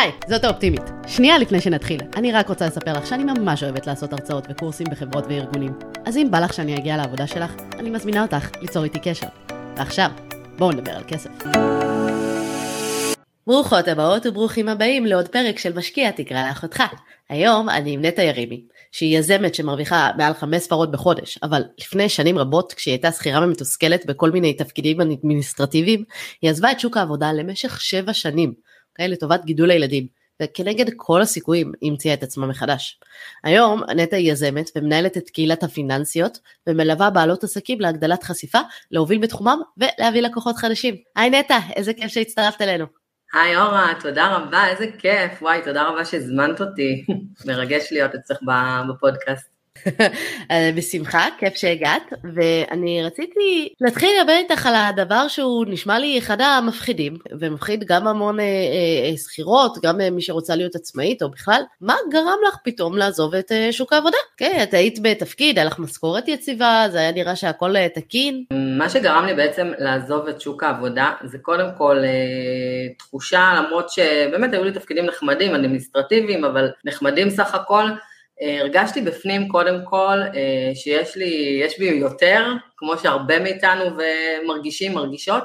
היי, זאת האופטימית. שנייה לפני שנתחיל, אני רק רוצה לספר לך שאני ממש אוהבת לעשות הרצאות וקורסים בחברות וארגונים. אז אם בא לך שאני אגיע לעבודה שלך, אני מזמינה אותך ליצור איתי קשר. ועכשיו, בואו נדבר על כסף. ברוכות הבאות וברוכים הבאים לעוד פרק של משקיע תקרא לאחותך. היום אני עם נטע ירימי, שהיא יזמת שמרוויחה מעל חמש ספרות בחודש, אבל לפני שנים רבות, כשהיא הייתה שכירה ומתוסכלת בכל מיני תפקידים אדמיניסטרטיביים, היא עזבה את שוק העבודה למשך שבע שנים, okay, לטובת גידול הילדים, וכנגד כל הסיכויים היא המציאה את עצמה מחדש. היום נטע היא יזמת ומנהלת את קהילת הפיננסיות, ומלווה בעלות עסקים להגדלת חשיפה, להוביל בתחומם ולהביא לקוחות חדשים. היי נטע, איזה כיף שהצטרפת אלינו. היי אורה, תודה רבה, איזה כיף, וואי, תודה רבה שהזמנת אותי, מרגש להיות אצלך בפודקאסט. אה, בשמחה, כיף שהגעת, ואני רציתי להתחיל לדבר איתך על הדבר שהוא נשמע לי אחד המפחידים, ומפחיד גם המון אה, אה, שכירות, גם אה, מי שרוצה להיות עצמאית או בכלל, מה גרם לך פתאום לעזוב את אה, שוק העבודה? כן, את היית בתפקיד, היה לך משכורת יציבה, זה היה נראה שהכל אה, תקין. מה שגרם לי בעצם לעזוב את שוק העבודה, זה קודם כל אה, תחושה, למרות שבאמת היו לי תפקידים נחמדים, אדמיניסטרטיביים, אבל נחמדים סך הכל, הרגשתי בפנים קודם כל אה, שיש לי, יש בי יותר, כמו שהרבה מאיתנו ומרגישים, מרגישות,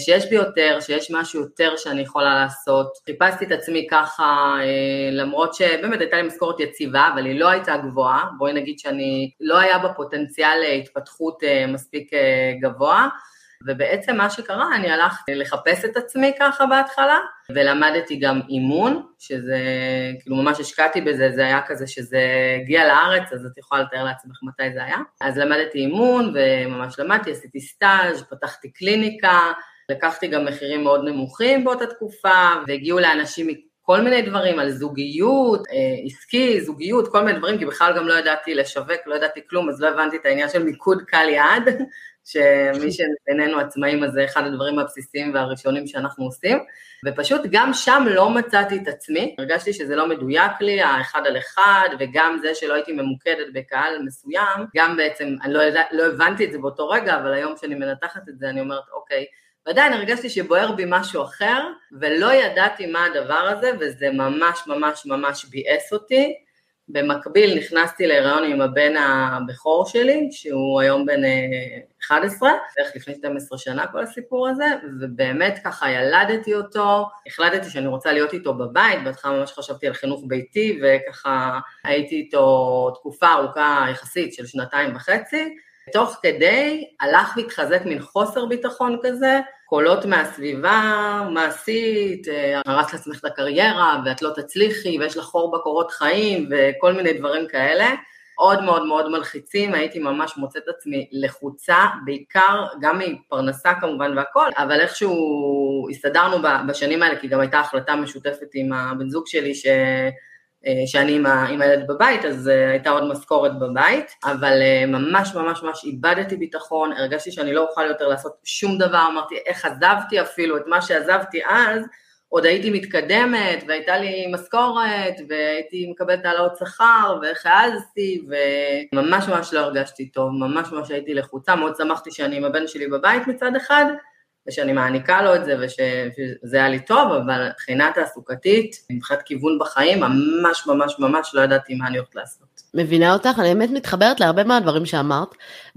שיש בי יותר, שיש משהו יותר שאני יכולה לעשות. חיפשתי את עצמי ככה, אה, למרות שבאמת הייתה לי משכורת יציבה, אבל היא לא הייתה גבוהה, בואי נגיד שאני לא היה בה פוטנציאל להתפתחות מספיק גבוה. ובעצם מה שקרה, אני הלכתי לחפש את עצמי ככה בהתחלה, ולמדתי גם אימון, שזה, כאילו ממש השקעתי בזה, זה היה כזה שזה הגיע לארץ, אז את יכולה לתאר לעצמך מתי זה היה. אז למדתי אימון, וממש למדתי, עשיתי סטאז', פתחתי קליניקה, לקחתי גם מחירים מאוד נמוכים באותה תקופה, והגיעו לאנשים כל מיני דברים על זוגיות, אה, עסקי, זוגיות, כל מיני דברים, כי בכלל גם לא ידעתי לשווק, לא ידעתי כלום, אז לא הבנתי את העניין של מיקוד קל יעד, שמי שבינינו עצמאים, אז זה אחד הדברים הבסיסיים והראשונים שאנחנו עושים, ופשוט גם שם לא מצאתי את עצמי, הרגשתי שזה לא מדויק לי, האחד על אחד, וגם זה שלא הייתי ממוקדת בקהל מסוים, גם בעצם, אני לא, לא הבנתי את זה באותו רגע, אבל היום כשאני מנתחת את זה, אני אומרת, אוקיי, ועדיין הרגשתי שבוער בי משהו אחר, ולא ידעתי מה הדבר הזה, וזה ממש ממש ממש ביאס אותי. במקביל נכנסתי להיריון עם הבן הבכור שלי, שהוא היום בן 11, אה, בערך לפני 12 שנה כל הסיפור הזה, ובאמת ככה ילדתי אותו, החלטתי שאני רוצה להיות איתו בבית, בהתחלה ממש חשבתי על חינוך ביתי, וככה הייתי איתו תקופה ארוכה יחסית של שנתיים וחצי, תוך כדי הלך והתחזק מין חוסר ביטחון כזה, קולות מהסביבה, מעשית, אה, הרס לעצמך את הקריירה ואת לא תצליחי ויש לך חור בקורות חיים וכל מיני דברים כאלה. מאוד מאוד מאוד מלחיצים, הייתי ממש מוצאת עצמי לחוצה, בעיקר גם מפרנסה כמובן והכל, אבל איכשהו הסתדרנו בשנים האלה, כי גם הייתה החלטה משותפת עם הבן זוג שלי ש... אה, שאני עם, ה, עם הילד בבית, אז uh, הייתה עוד משכורת בבית, אבל uh, ממש ממש ממש איבדתי ביטחון, הרגשתי שאני לא אוכל יותר לעשות שום דבר, אמרתי איך עזבתי אפילו את מה שעזבתי אז, עוד הייתי מתקדמת, והייתה לי משכורת, והייתי מקבלת העלאות שכר, ואיך העזתי, וממש ממש לא הרגשתי טוב, ממש ממש הייתי לחוצה, מאוד שמחתי שאני עם הבן שלי בבית מצד אחד, ושאני מעניקה לו את זה ושזה היה לי טוב, אבל מבחינה תעסוקתית, מבחינת כיוון בחיים, ממש ממש ממש לא ידעתי מה אני הולכת לעשות. מבינה אותך, אני באמת מתחברת להרבה מהדברים שאמרת,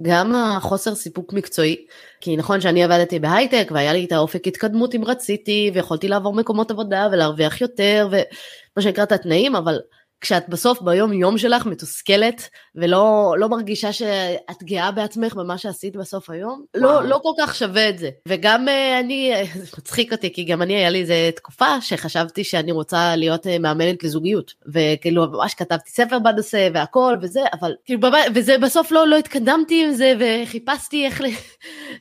גם החוסר סיפוק מקצועי, כי נכון שאני עבדתי בהייטק והיה לי את האופק התקדמות אם רציתי, ויכולתי לעבור מקומות עבודה ולהרוויח יותר, ומה שנקרא את התנאים, אבל כשאת בסוף ביום יום שלך מתוסכלת ולא לא מרגישה שאת גאה בעצמך במה שעשית בסוף היום, לא, לא כל כך שווה את זה. וגם uh, אני, זה מצחיק אותי, כי גם אני, היה לי איזה תקופה שחשבתי שאני רוצה להיות uh, מאמנת לזוגיות. וכאילו ממש כתבתי ספר בנושא והכל וזה, אבל כאילו, וזה בסוף לא, לא התקדמתי עם זה וחיפשתי איך.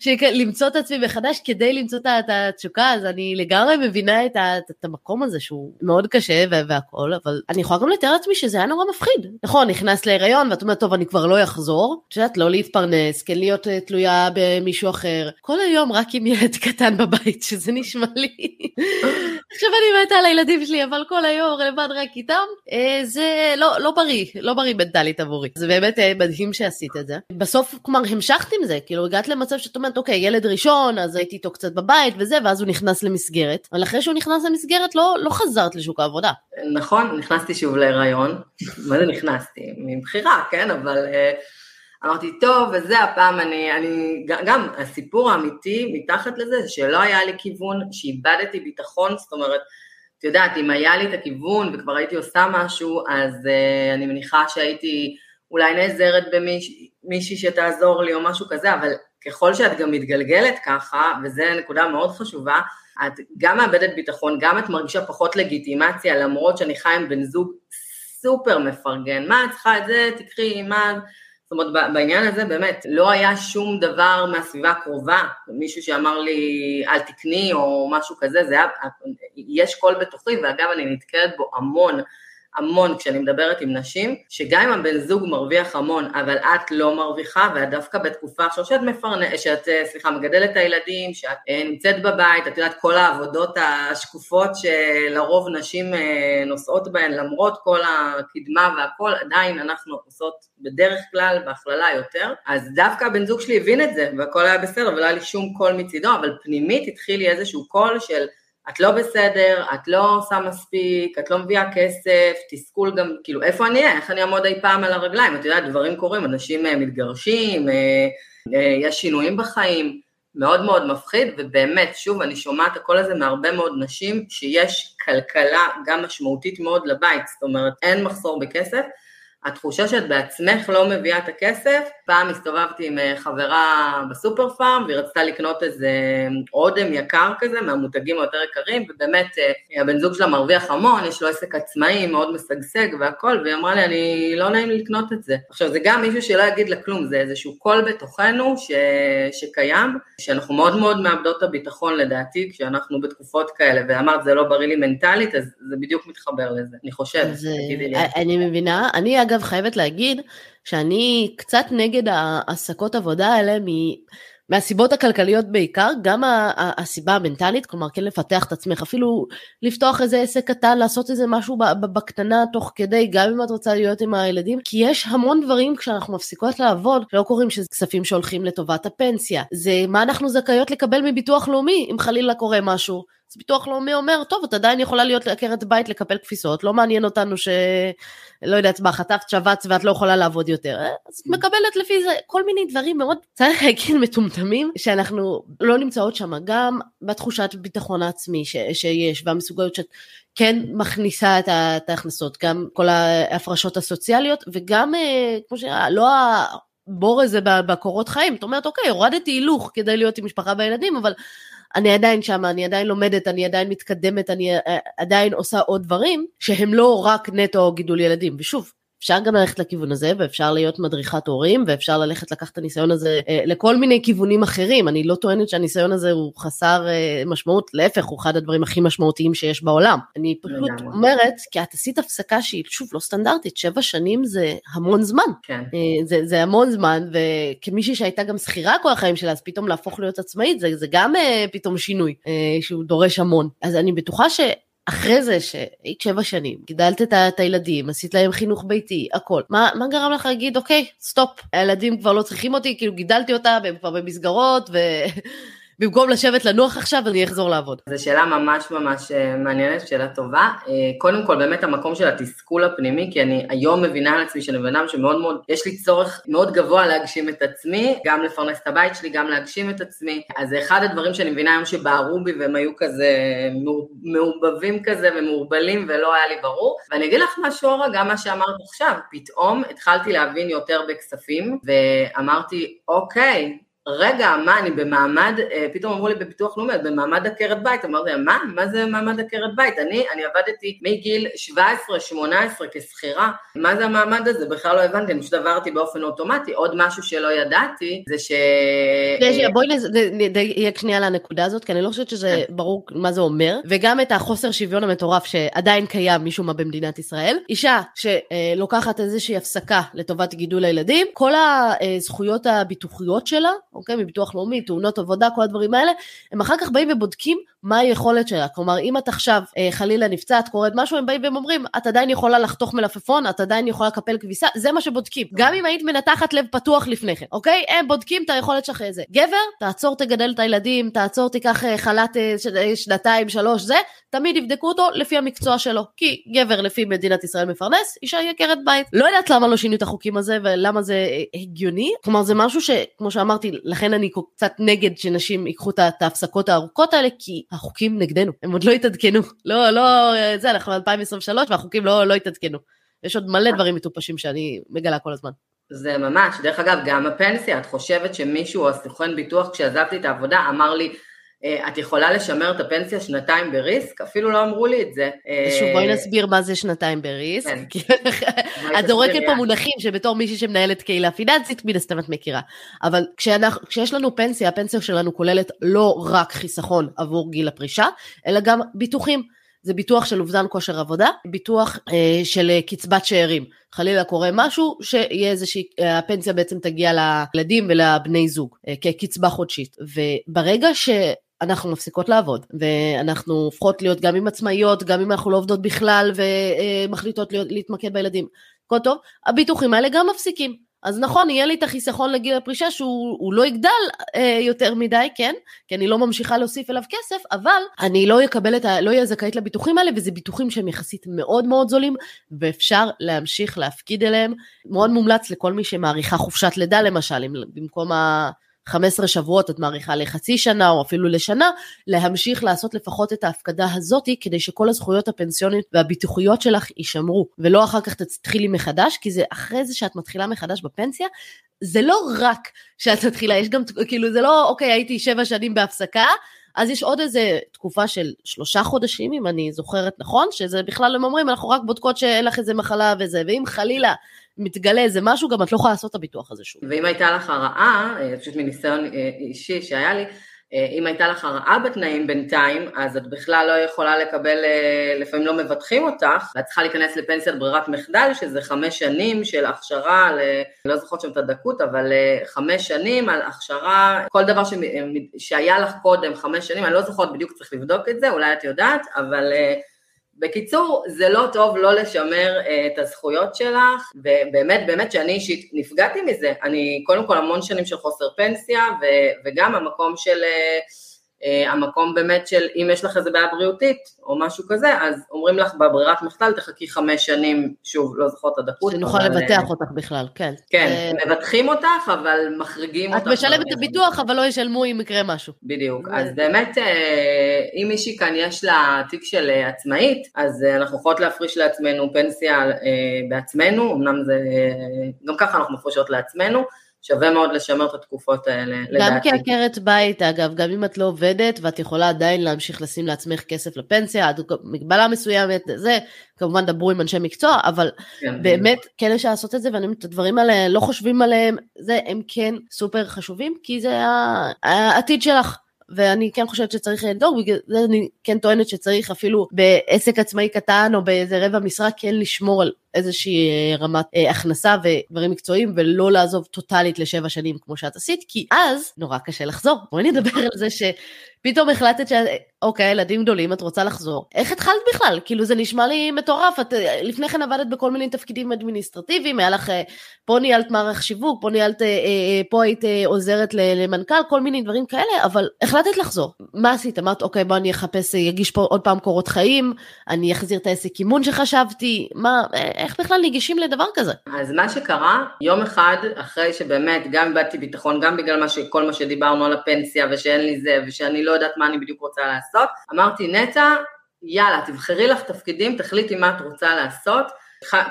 למצוא את עצמי מחדש כדי למצוא את התשוקה, אז אני לגמרי מבינה את, ה, את המקום הזה שהוא מאוד קשה והכל, אבל אני יכולה גם לתאר לעצמי שזה היה נורא מפחיד. נכון, נכנס להיריון ואת אומרת, טוב, אני כבר לא אחזור. את יודעת, לא להתפרנס, כן להיות אה, תלויה במישהו אחר. כל היום רק עם ילד קטן בבית, שזה נשמע לי. עכשיו אני מתה על הילדים שלי, אבל כל היום לבד רק איתם, אה, זה לא, לא בריא, לא בריא מנטלית עבורי. זה באמת אה, מדהים שעשית את זה. בסוף, כלומר, המשכת עם זה, כאילו הגעת למצב שאת אומרת, אוקיי, ילד ראשון, אז הייתי איתו קצת בבית וזה, ואז הוא נכנס למסגרת, אבל אחרי שהוא נכנס למסגרת, לא, לא חזרת לשוק העבודה. נכון, נכנסתי שוב להיריון. מה זה נכנסתי? מבחירה, כן? אבל uh, אמרתי, טוב, וזה הפעם, אני, אני, גם הסיפור האמיתי מתחת לזה, זה שלא היה לי כיוון, שאיבדתי ביטחון, זאת אומרת, את יודעת, אם היה לי את הכיוון וכבר הייתי עושה משהו, אז uh, אני מניחה שהייתי אולי נעזרת במישהי שתעזור לי או משהו כזה, אבל ככל שאת גם מתגלגלת ככה, וזו נקודה מאוד חשובה, את גם מאבדת ביטחון, גם את מרגישה פחות לגיטימציה, למרות שאני חיה עם בן זוג סופר מפרגן, מה את צריכה את זה, תקחי, מה... זאת אומרת, בעניין הזה באמת, לא היה שום דבר מהסביבה הקרובה, מישהו שאמר לי, אל תקני או משהו כזה, זה היה, יש קול בתוכי, ואגב, אני נתקלת בו המון. המון כשאני מדברת עם נשים, שגם אם הבן זוג מרוויח המון, אבל את לא מרוויחה, ואת דווקא בתקופה עכשיו שאת מפרנ... שאת, סליחה, מגדלת את הילדים, שאת אה, נמצאת בבית, את יודעת, כל העבודות השקופות שלרוב נשים אה, נוסעות בהן, למרות כל הקדמה והכל, עדיין אנחנו עושות בדרך כלל, בהכללה יותר, אז דווקא הבן זוג שלי הבין את זה, והכל היה בסדר, ולא היה לי שום קול מצידו, אבל פנימית התחיל לי איזשהו קול של את לא בסדר, את לא עושה מספיק, את לא מביאה כסף, תסכול גם, כאילו, איפה אני אהיה? איך אני אעמוד אי פעם על הרגליים? את יודעת, דברים קורים, אנשים אה, מתגרשים, אה, אה, יש שינויים בחיים, מאוד מאוד מפחיד, ובאמת, שוב, אני שומעת הקול הזה מהרבה מאוד נשים, שיש כלכלה גם משמעותית מאוד לבית, זאת אומרת, אין מחסור בכסף, התחושה שאת בעצמך לא מביאה את הכסף, פעם הסתובבתי עם אה, חברה בסופר פארם והיא רצתה לקנות איזה אודם יקר כזה מהמותגים היותר יקרים ובאמת אה, הבן זוג שלה מרוויח המון, יש לו עסק עצמאי מאוד משגשג והכל והיא אמרה לי אני לא נעים לי לקנות את זה. עכשיו זה גם מישהו שלא יגיד לה כלום, זה איזשהו קול בתוכנו ש... שקיים, שאנחנו מאוד מאוד מאבדות את הביטחון לדעתי כשאנחנו בתקופות כאלה ואמרת זה לא בריא לי מנטלית אז זה בדיוק מתחבר לזה, אני חושבת, תגידי לי. אני מבינה, אני אגב חייבת להגיד שאני קצת נגד העסקות עבודה האלה מ... מהסיבות הכלכליות בעיקר, גם הסיבה המנטלית, כלומר כן לפתח את עצמך, אפילו לפתוח איזה עסק קטן, לעשות איזה משהו בקטנה תוך כדי, גם אם את רוצה להיות עם הילדים, כי יש המון דברים כשאנחנו מפסיקות לעבוד, לא קוראים שזה כספים שהולכים לטובת הפנסיה, זה מה אנחנו זכאיות לקבל מביטוח לאומי, אם חלילה קורה משהו. אז ביטוח לאומי אומר, טוב, את עדיין יכולה להיות עקרת בית לקפל כפיסות, לא מעניין אותנו ש... לא יודעת מה, חטפת שבץ ואת לא יכולה לעבוד יותר. אה? אז את מקבלת לפי זה כל מיני דברים מאוד, צריך להגיד, מטומטמים, שאנחנו לא נמצאות שם, גם בתחושת ביטחון העצמי ש... שיש, והמסוגלות שאת כן מכניסה את, את ההכנסות, גם כל ההפרשות הסוציאליות, וגם, אה, כמו ש... לא הבור הזה בקורות חיים, את אומרת, אוקיי, הורדתי הילוך כדי להיות עם משפחה וילדים, אבל אני עדיין שם, אני עדיין לומדת, אני עדיין מתקדמת, אני אה, עדיין עושה עוד דברים שהם לא רק נטו גידול ילדים. ושוב, אפשר גם ללכת לכיוון הזה, ואפשר להיות מדריכת הורים, ואפשר ללכת לקחת את הניסיון הזה אה, לכל מיני כיוונים אחרים. אני לא טוענת שהניסיון הזה הוא חסר אה, משמעות, להפך, הוא אחד הדברים הכי משמעותיים שיש בעולם. אני פשוט אומרת, כי את עשית הפסקה שהיא, שוב, לא סטנדרטית, שבע שנים זה המון זמן. כן. אה, זה, זה המון זמן, וכמישהי שהייתה גם שכירה כל החיים שלה, אז פתאום להפוך להיות עצמאית, זה, זה גם אה, פתאום שינוי אה, שהוא דורש המון. אז אני בטוחה ש... אחרי זה שהיית שבע שנים, גידלת את הילדים, עשית להם חינוך ביתי, הכל, מה, מה גרם לך להגיד, אוקיי, סטופ, הילדים כבר לא צריכים אותי, כאילו גידלתי אותם, הם כבר במסגרות, ו... במקום לשבת לנוח עכשיו, אני אחזור לעבוד? זו שאלה ממש ממש אה, מעניינת, שאלה טובה. אה, קודם כל, באמת המקום של התסכול הפנימי, כי אני היום מבינה על עצמי שאני בן אדם שמאוד מאוד, יש לי צורך מאוד גבוה להגשים את עצמי, גם לפרנס את הבית שלי, גם להגשים את עצמי. אז זה אחד הדברים שאני מבינה היום שבערו בי והם היו כזה מעובבים כזה ומעורבלים ולא היה לי ברור. ואני אגיד לך משהו, אורה, גם מה שאמרת עכשיו, פתאום התחלתי להבין יותר בכספים, ואמרתי, אוקיי, רגע, מה, אני במעמד, אה, פתאום אמרו לי בביטוח לאומי, את במעמד עקרת בית, אמרתי להם, מה, מה זה מעמד עקרת בית? אני, אני עבדתי מגיל 17-18 כשכירה, מה זה המעמד הזה? בכלל לא הבנתי, אני פשוט עברתי באופן אוטומטי. עוד משהו שלא ידעתי, זה ש... בואי נדייק שנייה לנקודה הזאת, כי אני לא חושבת שזה כן. ברור מה זה אומר, וגם את החוסר שוויון המטורף שעדיין קיים משום מה במדינת ישראל. אישה שלוקחת איזושהי הפסקה לטובת גידול הילדים, כל הזכויות הביטוחיות שלה, אוקיי, מביטוח לאומי, תאונות עבודה, כל הדברים האלה, הם אחר כך באים ובודקים מה היכולת שלה. כלומר, אם את עכשיו אה, חלילה נפצעת, קורית משהו, הם באים והם אומרים, את עדיין יכולה לחתוך מלפפון, את עדיין יכולה לקפל כביסה, זה מה שבודקים. גם אם היית מנתחת לב פתוח לפני כן, אוקיי? הם בודקים את היכולת שלך איזה. גבר, תעצור, תגדל את הילדים, תעצור, תיקח אה, חל"ת אה, שנתיים, שלוש, זה, תמיד יבדקו אותו לפי המקצוע שלו. כי גבר לפי מדינת ישראל מפרנס, אישה היא עקרת בית. לא יודעת למה לא שינו את החוקים הזה ולמה זה הגיוני. כלומר, זה משהו שכמו שאמרתי, לכן אני קצת נגד שנשים ייקחו את ההפסקות הארוכות האלה, כי החוקים נגדנו, הם עוד לא התעדכנו. לא, לא, זה, אנחנו ב-2023 והחוקים לא, לא התעדכנו. יש עוד מלא דברים מטופשים שאני מגלה כל הזמן. זה ממש, דרך אגב, גם הפנסיה, את חושבת שמישהו, הסוכן ביטוח, כשעזבתי את העבודה, אמר לי, את יכולה לשמר את הפנסיה שנתיים בריסק? אפילו לא אמרו לי את זה. שוב, בואי אה, נסביר מה זה שנתיים בריסק. כן. את זורקת פה מונחים שבתור מישהי שמנהלת קהילה פיננסית, מן הסתם את מכירה. אבל כשיש לנו פנסיה, הפנסיה שלנו כוללת לא רק חיסכון עבור גיל הפרישה, אלא גם ביטוחים. זה ביטוח של אובדן כושר עבודה, ביטוח אה, של קצבת שאירים. חלילה קורה משהו, שיהיה איזושהי, הפנסיה בעצם תגיע לילדים ולבני זוג, אה, כקצבה חודשית. וברגע ש... אנחנו מפסיקות לעבוד, ואנחנו הופכות להיות גם עם עצמאיות, גם אם אנחנו לא עובדות בכלל ומחליטות להיות, להתמקד בילדים. הכל טוב, הביטוחים האלה גם מפסיקים. אז נכון, יהיה לי את החיסכון לגיל הפרישה שהוא לא יגדל אה, יותר מדי, כן? כי אני לא ממשיכה להוסיף אליו כסף, אבל אני לא אקבל את ה... לא אהיה זכאית לביטוחים האלה, וזה ביטוחים שהם יחסית מאוד מאוד זולים, ואפשר להמשיך להפקיד אליהם. מאוד מומלץ לכל מי שמעריכה חופשת לידה למשל, במקום ה... 15 שבועות את מעריכה לחצי שנה או אפילו לשנה, להמשיך לעשות לפחות את ההפקדה הזאתי כדי שכל הזכויות הפנסיוניות והביטוחיות שלך יישמרו, ולא אחר כך תתחילי מחדש, כי זה אחרי זה שאת מתחילה מחדש בפנסיה, זה לא רק שאת מתחילה, יש גם, כאילו זה לא, אוקיי, הייתי שבע שנים בהפסקה, אז יש עוד איזה תקופה של שלושה חודשים, אם אני זוכרת נכון, שזה בכלל הם אומרים, אנחנו רק בודקות שאין לך איזה מחלה וזה, ואם חלילה מתגלה איזה משהו, גם את לא יכולה לעשות את הביטוח הזה שוב. ואם הייתה לך הרעה, אה, פשוט מניסיון אה, אישי שהיה לי, אה, אם הייתה לך הרעה בתנאים בינתיים, אז את בכלל לא יכולה לקבל, לפעמים לא מבטחים אותך, ואת צריכה להיכנס לפנסיית ברירת מחדל, שזה חמש שנים של הכשרה, ל... לא זוכרת שם את הדקות, אבל חמש שנים על הכשרה, כל דבר ש... שהיה לך קודם, חמש שנים, אני לא זוכרת בדיוק, צריך לבדוק את זה, אולי את יודעת, אבל... בקיצור, זה לא טוב לא לשמר uh, את הזכויות שלך, ובאמת, באמת שאני אישית נפגעתי מזה. אני קודם כל המון שנים של חוסר פנסיה, ו- וגם המקום של... אה, המקום באמת של אם יש לך איזה בעיה בריאותית או משהו כזה, אז אומרים לך בברירת מחדל תחכי חמש שנים, שוב, לא זוכרת את הדקות. שנוכל אבל... לבטח אה, אותך בכלל, כן. כן, uh... מבטחים אותך, אבל מחריגים אותך. את משלמת את הביטוח, אבל לא ישלמו אם יקרה משהו. בדיוק, אז באמת, אם מישהי כאן יש לה תיק של עצמאית, אז אנחנו יכולות להפריש לעצמנו פנסיה בעצמנו, אמנם זה, גם ככה אנחנו מפרישות לעצמנו, שווה מאוד לשמר את התקופות האלה, לדעתי. גם כעקרת בית, אגב, גם אם את לא עובדת, ואת יכולה עדיין להמשיך לשים לעצמך כסף לפנסיה, עד מגבלה מסוימת, זה, כמובן דברו עם אנשי מקצוע, אבל כן, באמת, כן יש לעשות את זה, ואני את הדברים האלה, לא חושבים עליהם, זה, הם כן סופר חשובים, כי זה העתיד שלך. ואני כן חושבת שצריך לדאוג, בגלל זה אני כן טוענת שצריך אפילו בעסק עצמאי קטן או באיזה רבע משרה כן לשמור על איזושהי אה, רמת אה, הכנסה ודברים מקצועיים ולא לעזוב טוטאלית לשבע שנים כמו שאת עשית, כי אז נורא קשה לחזור. בואי נדבר על זה שפתאום החלטת שאוקיי, ילדים גדולים, את רוצה לחזור. איך התחלת בכלל? כאילו זה נשמע לי מטורף, את אה, לפני כן עבדת בכל מיני תפקידים אדמיניסטרטיביים, היה לך, אה, פה ניהלת מערך שיווק, פה ניהלת, פה היית עוזרת למנכ"ל, כל מיני דברים כאלה, אבל החלטת לחזור. מה עשית? אמרת, אוקיי, בוא אני אחפש, אגיש פה עוד פעם קורות חיים, אני אחזיר את העסק אימון שחשבתי, מה, איך בכלל ניגשים לדבר כזה? אז מה שקרה, יום אחד, אחרי שבאמת, גם איבדתי ביטחון, גם בגלל מה ש, כל מה שדיברנו על הפנסיה, ושאין לי זה, ושאני לא יודעת מה אני בדיוק רוצה לעשות, אמרתי, נטע, יאללה, תבחרי לך תפקידים, תחליטי מה את רוצה לעשות.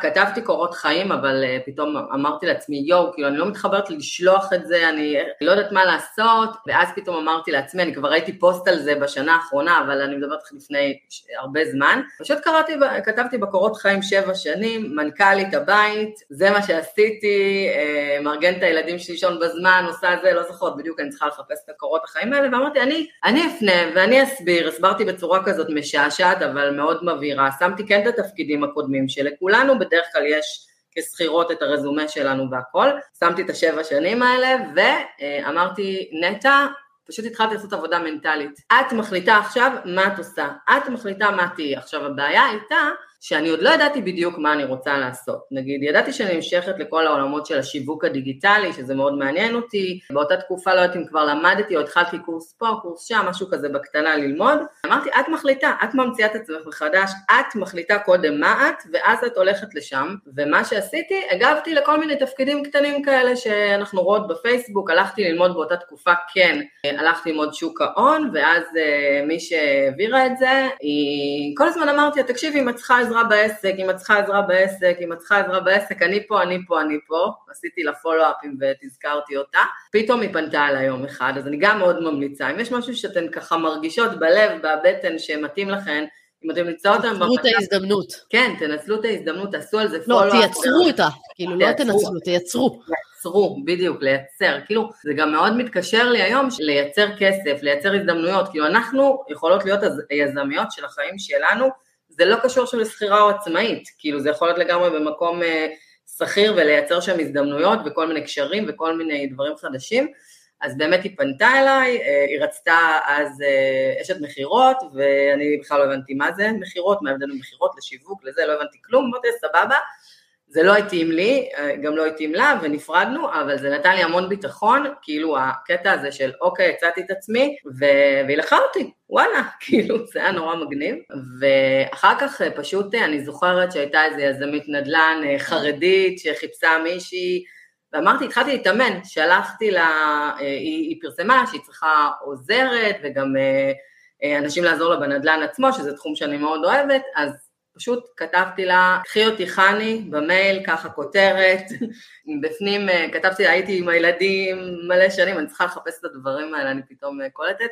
כתבתי קורות חיים, אבל uh, פתאום אמרתי לעצמי, יואו, כאילו, אני לא מתחברת לשלוח את זה, אני לא יודעת מה לעשות, ואז פתאום אמרתי לעצמי, אני כבר ראיתי פוסט על זה בשנה האחרונה, אבל אני מדברת לפני הרבה זמן. פשוט קראתי, כתבתי בקורות חיים שבע שנים, מנכ"לית הבית, זה מה שעשיתי, uh, מארגן את הילדים שלי לישון בזמן, עושה זה, לא זוכרת בדיוק, אני צריכה לחפש את הקורות החיים האלה, ואמרתי, אני, אני אפנה ואני אסביר, הסברתי בצורה כזאת משעשעת, אבל מאוד מבהירה, שמתי כן את התפקידים הקודמים שלכולנו בדרך כלל יש כשכירות את הרזומה שלנו והכל, שמתי את השבע שנים האלה ואמרתי נטע, פשוט התחלתי לעשות עבודה מנטלית. את מחליטה עכשיו מה את עושה, את מחליטה מה תהיי. עכשיו הבעיה הייתה שאני עוד לא ידעתי בדיוק מה אני רוצה לעשות. נגיד, ידעתי שאני נמשכת לכל העולמות של השיווק הדיגיטלי, שזה מאוד מעניין אותי, באותה תקופה לא יודעת אם כבר למדתי או התחלתי קורס פה, קורס שם, משהו כזה בקטנה ללמוד. אמרתי, את מחליטה, את ממציאה את עצמך מחדש, את מחליטה קודם מה את, ואז את הולכת לשם, ומה שעשיתי, הגבתי לכל מיני תפקידים קטנים כאלה שאנחנו רואות בפייסבוק, הלכתי ללמוד באותה תקופה, כן, הלכתי ללמוד שוק ההון, ואז uh, מי שהעבירה את זה, היא, כל הזמן אמרתי, תקשיבי, עזרה בעסק, אם את צריכה עזרה בעסק, אם את צריכה עזרה בעסק, אני פה, אני פה, אני פה, עשיתי לה פולו-אפים ותזכרתי אותה. פתאום היא פנתה אליי יום אחד, אז אני גם מאוד ממליצה. אם יש משהו שאתן ככה מרגישות בלב, בבטן, שמתאים לכן, אם אתם נמצאות היום... תנצלו את ההזדמנות. כן, תנצלו את ההזדמנות, תעשו על זה פולו-אפ. לא, תייצרו אותה, כאילו לא תנצלו, תייצרו. תייצרו, בדיוק, לייצר. כאילו, זה גם מאוד מתקשר לי היום לייצר כסף, לייצר הזדמנויות. כאילו, אנחנו יכולות להיות היזמיות של החיים שלנו, זה לא קשור שם לשכירה או עצמאית, כאילו זה יכול להיות לגמרי במקום אה, שכיר ולייצר שם הזדמנויות וכל מיני קשרים וכל מיני דברים חדשים. אז באמת היא פנתה אליי, אה, היא רצתה אז אה, אשת מכירות, ואני בכלל לא הבנתי מה זה מכירות, מה ההבדל בין מכירות לשיווק, לזה, לא הבנתי כלום, אמרתי סבבה, זה לא התאים לי, גם לא התאים לה, ונפרדנו, אבל זה נתן לי המון ביטחון, כאילו הקטע הזה של אוקיי, הצעתי את עצמי, ו... והיא לקחה אותי, וואלה, כאילו זה היה נורא מגניב, ואחר כך פשוט אני זוכרת שהייתה איזו יזמית נדל"ן חרדית שחיפשה מישהי, ואמרתי, התחלתי להתאמן, שלחתי לה, היא, היא פרסמה שהיא צריכה עוזרת וגם אנשים לעזור לה בנדל"ן עצמו, שזה תחום שאני מאוד אוהבת, אז פשוט כתבתי לה, קחי אותי חני במייל, ככה כותרת, בפנים אה, כתבתי, הייתי עם הילדים מלא שנים, אני צריכה לחפש את הדברים האלה, אני פתאום אה, קולטת.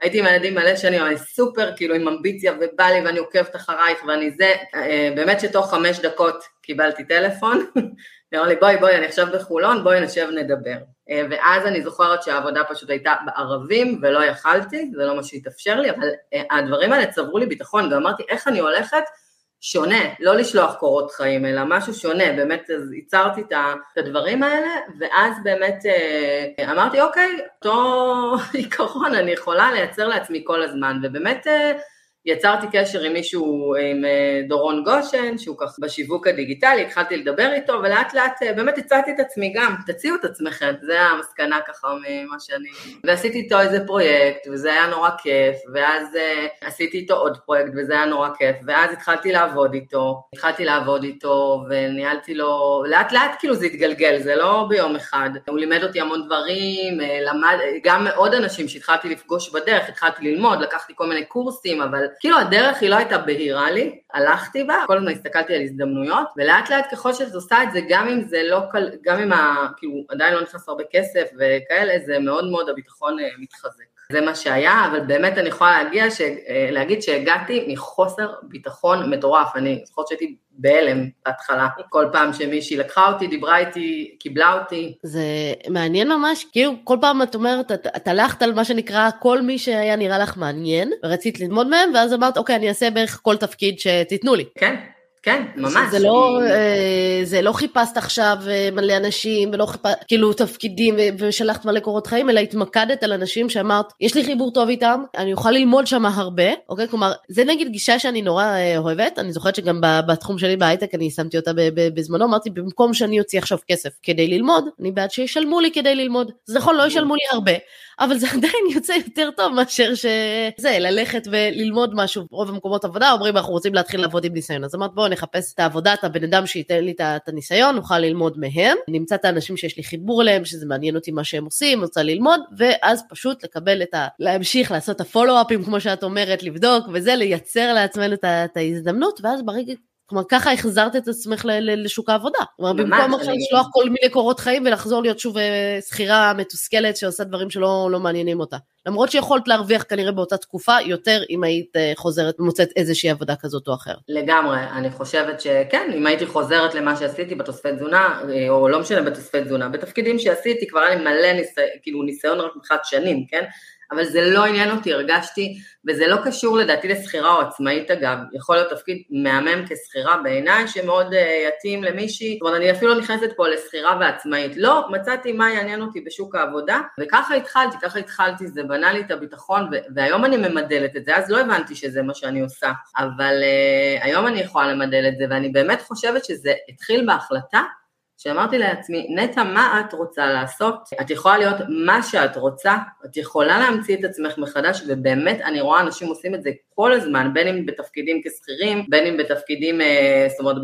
הייתי עם הילדים מלא שנים, אני סופר כאילו עם אמביציה ובא לי ואני עוקבת אחרייך ואני זה, אה, באמת שתוך חמש דקות קיבלתי טלפון, אמר לי בואי בואי אני עכשיו בחולון, בואי נשב נדבר. ואז אני זוכרת שהעבודה פשוט הייתה בערבים ולא יכלתי, זה לא מה שהתאפשר לי, אבל הדברים האלה צברו לי ביטחון, ואמרתי איך אני הולכת שונה, לא לשלוח קורות חיים, אלא משהו שונה, באמת אז ייצרתי את הדברים האלה, ואז באמת אה, אמרתי, אוקיי, אותו עיקרון אני יכולה לייצר לעצמי כל הזמן, ובאמת אה, יצרתי קשר עם מישהו, עם אה, דורון גושן, שהוא ככה בשיווק הדיגיטלי, התחלתי לדבר איתו, ולאט לאט אה, באמת הצעתי את עצמי גם, תציעו את עצמכם, זה המסקנה ככה ממה שאני... ועשיתי איתו איזה פרויקט, וזה היה נורא כיף, ואז uh, עשיתי איתו עוד פרויקט, וזה היה נורא כיף, ואז התחלתי לעבוד איתו, התחלתי לעבוד איתו, וניהלתי לו, לאט לאט כאילו זה התגלגל, זה לא ביום אחד. הוא לימד אותי המון דברים, למד, גם עוד אנשים שהתחלתי לפגוש בדרך, התחלתי ללמוד, לקחתי כל מיני קורסים, אבל כאילו הדרך היא לא הייתה בהירה לי, הלכתי בה, כל הזמן הסתכלתי על הזדמנויות, ולאט לאט ככל שאת עושה את זה, גם אם זה לא, קל, גם אם ה, כאילו עדיין לא נכנס הרבה כסף וכאלה, זה מאוד מאוד הביטחון אה, מתחזק. זה מה שהיה, אבל באמת אני יכולה להגיע, ש... אה, להגיד שהגעתי מחוסר ביטחון מטורף. אני זוכרת שהייתי בהלם בהתחלה. כל פעם שמישהי לקחה אותי, דיברה איתי, קיבלה אותי. זה מעניין ממש, כאילו כל פעם את אומרת, את, את הלכת על מה שנקרא כל מי שהיה נראה לך מעניין, ורצית ללמוד מהם, ואז אמרת, אוקיי, אני אעשה בערך כל תפקיד שתיתנו לי. כן. כן, ממש. זה לא, אה, זה לא חיפשת עכשיו אה, מלא אנשים, ולא חיפשת, כאילו תפקידים, ושלחת מלא קורות חיים, אלא התמקדת על אנשים שאמרת, יש לי חיבור טוב איתם, אני אוכל ללמוד שם הרבה, אוקיי? כלומר, זה נגיד גישה שאני נורא אה, אוהבת, אני זוכרת שגם בתחום שלי בהייטק, אני שמתי אותה בזמנו, אמרתי, במקום שאני אוציא עכשיו כסף כדי ללמוד, אני בעד שישלמו לי כדי ללמוד. זה נכון, לא ישלמו לי הרבה, אבל זה עדיין יוצא יותר טוב מאשר שזה, ללכת וללמוד משהו. רוב המקומות עבודה אומרים, אנחנו רוצים להתחיל לעבוד עם ניסיון. אז אמרת, בואו נחפש את העבודה, את הבן אדם שייתן לי את הניסיון, נוכל ללמוד מהם. נמצא את האנשים שיש לי חיבור אליהם, שזה מעניין אותי מה שהם עושים, רוצה ללמוד, ואז פשוט לקבל את ה... להמשיך לעשות את הפולו-אפים, כמו שאת אומרת, לבדוק, וזה, לייצר לעצמנו את ההזדמנות, ואז ברגע כלומר, ככה החזרת את עצמך לשוק העבודה. כלומר, במקום עכשיו לשלוח כל מיני קורות חיים ולחזור להיות שוב אה, שכירה מתוסכלת שעושה דברים שלא לא מעניינים אותה. למרות שיכולת להרוויח כנראה באותה תקופה יותר אם היית אה, חוזרת ומוצאת איזושהי עבודה כזאת או אחרת. לגמרי, אני חושבת שכן, אם הייתי חוזרת למה שעשיתי בתוספי תזונה, אה, או לא משנה בתוספי תזונה, בתפקידים שעשיתי כבר היה לי מלא ניסיון, כאילו ניסיון רק מבחינת שנים, כן? אבל זה לא עניין אותי, הרגשתי, וזה לא קשור לדעתי לשכירה או עצמאית אגב, יכול להיות תפקיד מהמם כשכירה בעיניי, שמאוד uh, יתאים למישהי, זאת אומרת אני אפילו לא נכנסת פה לשכירה ועצמאית, לא, מצאתי מה יעניין אותי בשוק העבודה, וככה התחלתי, ככה התחלתי, זה בנה לי את הביטחון, והיום אני ממדלת את זה, אז לא הבנתי שזה מה שאני עושה, אבל uh, היום אני יכולה למדל את זה, ואני באמת חושבת שזה התחיל בהחלטה שאמרתי לעצמי, נטע, מה את רוצה לעשות? את יכולה להיות מה שאת רוצה, את יכולה להמציא את עצמך מחדש, ובאמת אני רואה אנשים עושים את זה כל הזמן, בין אם בתפקידים כשכירים, בין אם בתפקידים, אה, זאת אומרת,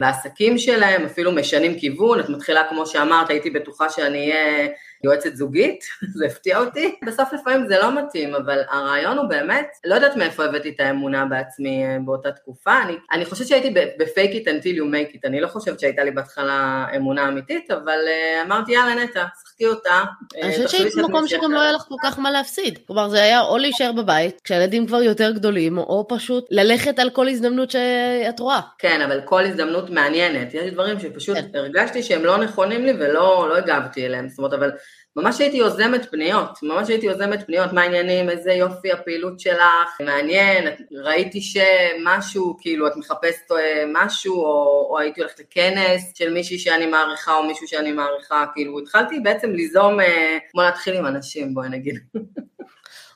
בעסקים שלהם, אפילו משנים כיוון, את מתחילה, כמו שאמרת, הייתי בטוחה שאני אהיה... יועצת זוגית, זה הפתיע אותי. בסוף לפעמים זה לא מתאים, אבל הרעיון הוא באמת, לא יודעת מאיפה הבאתי את האמונה בעצמי אה, באותה תקופה, אני, אני חושבת שהייתי ב-fake it until you make it, אני לא חושבת שהייתה לי בהתחלה אמונה אמיתית, אבל uh, אמרתי יאללה נטע, שחקי אותה. אה, אני חושבת שהיית במקום שגם לא היה לך כל כך מה להפסיד, כלומר זה היה או להישאר בבית, כשהילדים כבר יותר גדולים, או פשוט ללכת על כל הזדמנות שאת רואה. כן, אבל כל הזדמנות מעניינת, יש דברים שפשוט כן. הרגשתי שהם לא נכונים לי ולא לא הגבתי אליהם, זאת אומרת, אבל ממש הייתי יוזמת פניות, ממש הייתי יוזמת פניות, מה העניינים, איזה יופי הפעילות שלך, מעניין, ראיתי שמשהו, כאילו את מחפשת אה, משהו, או, או הייתי הולכת לכנס של מישהי שאני מעריכה, או מישהו שאני מעריכה, כאילו התחלתי בעצם ליזום, אה, כמו להתחיל עם אנשים, בואי נגיד.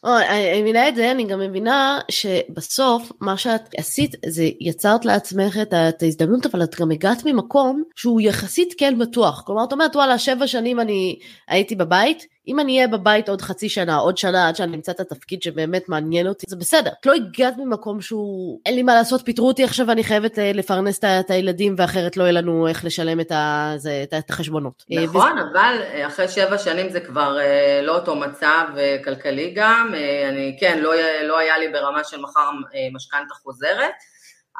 אני מבינה את זה, אני גם מבינה שבסוף מה שאת עשית זה יצרת לעצמך את ההזדמנות, אבל את גם הגעת ממקום שהוא יחסית כן בטוח. כלומר, את אומרת, וואלה, שבע שנים אני הייתי בבית, אם אני אהיה בבית עוד חצי שנה, עוד שנה, עד שאני אמצא את התפקיד שבאמת מעניין אותי, זה בסדר. את לא הגעת ממקום שהוא, אין לי מה לעשות, פיטרו אותי עכשיו, אני חייבת אה, לפרנס את הילדים, ואחרת לא יהיה לנו איך לשלם את, ה, זה, את החשבונות. אה, נכון, וזה... אבל אה, אחרי שבע שנים זה כבר לא אותו מצב כלכלי גם. אני, כן, לא, לא היה לי ברמה של מחר משכנתה חוזרת.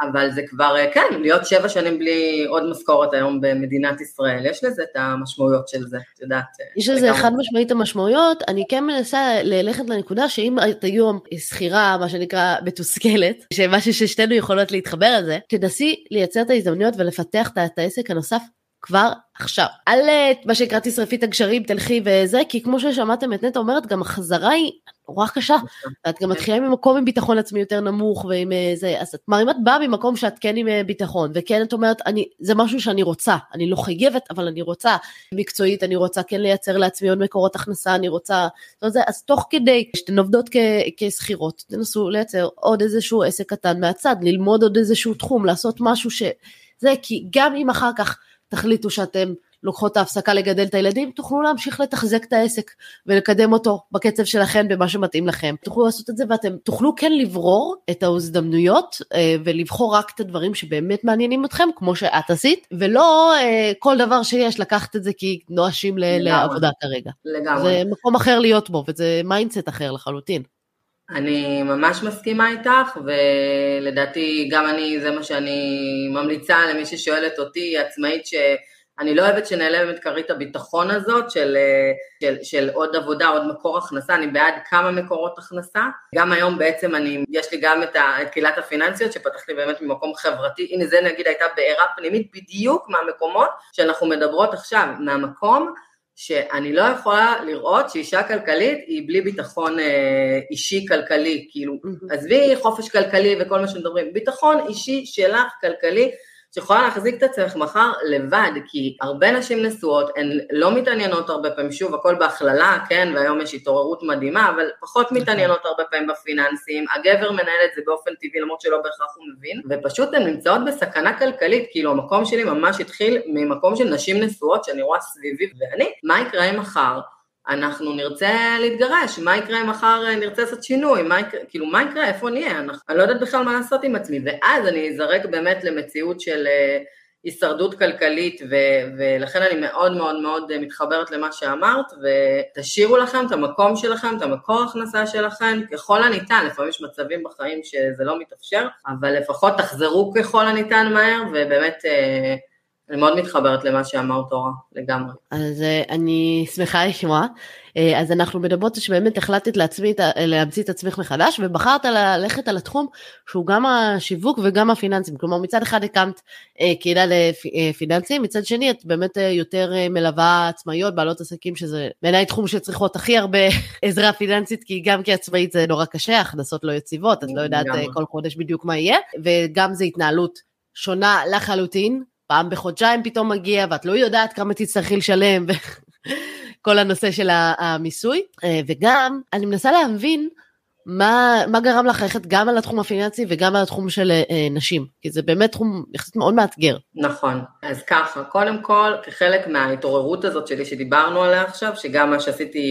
אבל זה כבר, אה, כן, להיות שבע שנים בלי עוד משכורת היום במדינת ישראל, יש לזה את המשמעויות של זה, את יודעת. אה, יש לזה חד משמעית המשמעויות, אני כן מנסה ללכת לנקודה שאם את היום שכירה, מה שנקרא, מתוסכלת, שמשהו ששתינו יכולות להתחבר על זה, תנסי לייצר את ההזדמנויות ולפתח את העסק הנוסף כבר עכשיו. אל מה שנקרא תשרפי את הגשרים, תלכי וזה, כי כמו ששמעתם את נטע אומרת, גם החזרה היא נורא קשה. את גם מתחילה ממקום עם ביטחון עצמי יותר נמוך ועם אה, זה, אז את, כלומר אם את באה ממקום שאת כן עם אה, ביטחון, וכן את אומרת, אני, זה משהו שאני רוצה, אני לא חייבת, אבל אני רוצה, מקצועית, אני רוצה כן לייצר לעצמי עוד מקורות הכנסה, אני רוצה, זאת אומרת, אז תוך כדי שאתן עובדות כשכירות, תנסו לייצר עוד איזשהו עסק קטן מהצד, ללמוד עוד איזשהו תחום, לעשות משהו ש... זה כי גם אם אחר כך תחליטו שאתם לוקחות את ההפסקה לגדל את הילדים, תוכלו להמשיך לתחזק את העסק ולקדם אותו בקצב שלכם במה שמתאים לכם. תוכלו לעשות את זה ואתם תוכלו כן לברור את ההזדמנויות אה, ולבחור רק את הדברים שבאמת מעניינים אתכם, כמו שאת עשית, ולא אה, כל דבר שיש לקחת את זה כי נואשים לעבודה כרגע. לגמרי. זה מקום אחר להיות בו וזה mindset אחר לחלוטין. אני ממש מסכימה איתך, ולדעתי גם אני, זה מה שאני ממליצה למי ששואלת אותי, עצמאית שאני לא אוהבת שנעלם את כרית הביטחון הזאת של, של, של עוד עבודה, עוד מקור הכנסה, אני בעד כמה מקורות הכנסה. גם היום בעצם אני, יש לי גם את, ה, את קהילת הפיננסיות שפתחתי באמת ממקום חברתי, הנה זה נגיד הייתה בעירה פנימית בדיוק מהמקומות שאנחנו מדברות עכשיו, מהמקום שאני לא יכולה לראות שאישה כלכלית היא בלי ביטחון אה, אישי כלכלי, כאילו, עזבי חופש כלכלי וכל מה שמדברים, ביטחון אישי שלך כלכלי, שיכולה להחזיק את עצמך מחר לבד, כי הרבה נשים נשואות, הן לא מתעניינות הרבה פעמים, שוב, הכל בהכללה, כן, והיום יש התעוררות מדהימה, אבל פחות נכון. מתעניינות הרבה פעמים בפיננסים, הגבר מנהל את זה באופן טבעי, למרות שלא בהכרח הוא מבין, ופשוט הן נמצאות בסכנה כלכלית, כאילו המקום שלי ממש התחיל ממקום של נשים נשואות, שאני רואה סביבי ואני, מה יקרה אם מחר? אנחנו נרצה להתגרש, מה יקרה אם מחר נרצה לעשות שינוי, מה יקרה, כאילו מה יקרה, איפה נהיה, אנחנו, אני לא יודעת בכלל מה לעשות עם עצמי, ואז אני אזרק באמת למציאות של, הישרדות כלכלית, ו- ולכן אני מאוד מאוד מאוד מתחברת למה שאמרת, ותשאירו לכם את המקום שלכם, את המקור הכנסה שלכם, ככל הניתן, לפעמים יש מצבים בחיים שזה לא מתאפשר, אבל לפחות תחזרו ככל הניתן מהר, ובאמת אני מאוד מתחברת למה שאמרת אורה, לגמרי. אז אני שמחה לשמוע. אה, אז אנחנו מדברות שבאמת החלטת להמציא את עצמך מחדש ובחרת ללכת על התחום שהוא גם השיווק וגם הפיננסים, כלומר מצד אחד הקמת אה, קהילה לפיננסים, מצד שני את באמת אה, יותר מלווה עצמאיות, בעלות עסקים שזה בעיניי תחום שצריכות הכי הרבה עזרה פיננסית, כי גם כעצמאית זה נורא קשה, הכנסות לא יציבות, את לא יודעת כל חודש בדיוק מה יהיה, וגם זה התנהלות שונה לחלוטין, פעם בחודשיים פתאום מגיע ואת לא יודעת כמה תצטרכי לשלם. כל הנושא של המיסוי, אה, וגם אני מנסה להבין מה, מה גרם לך ללכת גם על התחום הפיננסי וגם על התחום של אה, נשים, כי זה באמת תחום יחסית מאוד מאתגר. נכון, אז ככה, קודם כל, כחלק מההתעוררות הזאת שלי שדיברנו עליה עכשיו, שגם מה שעשיתי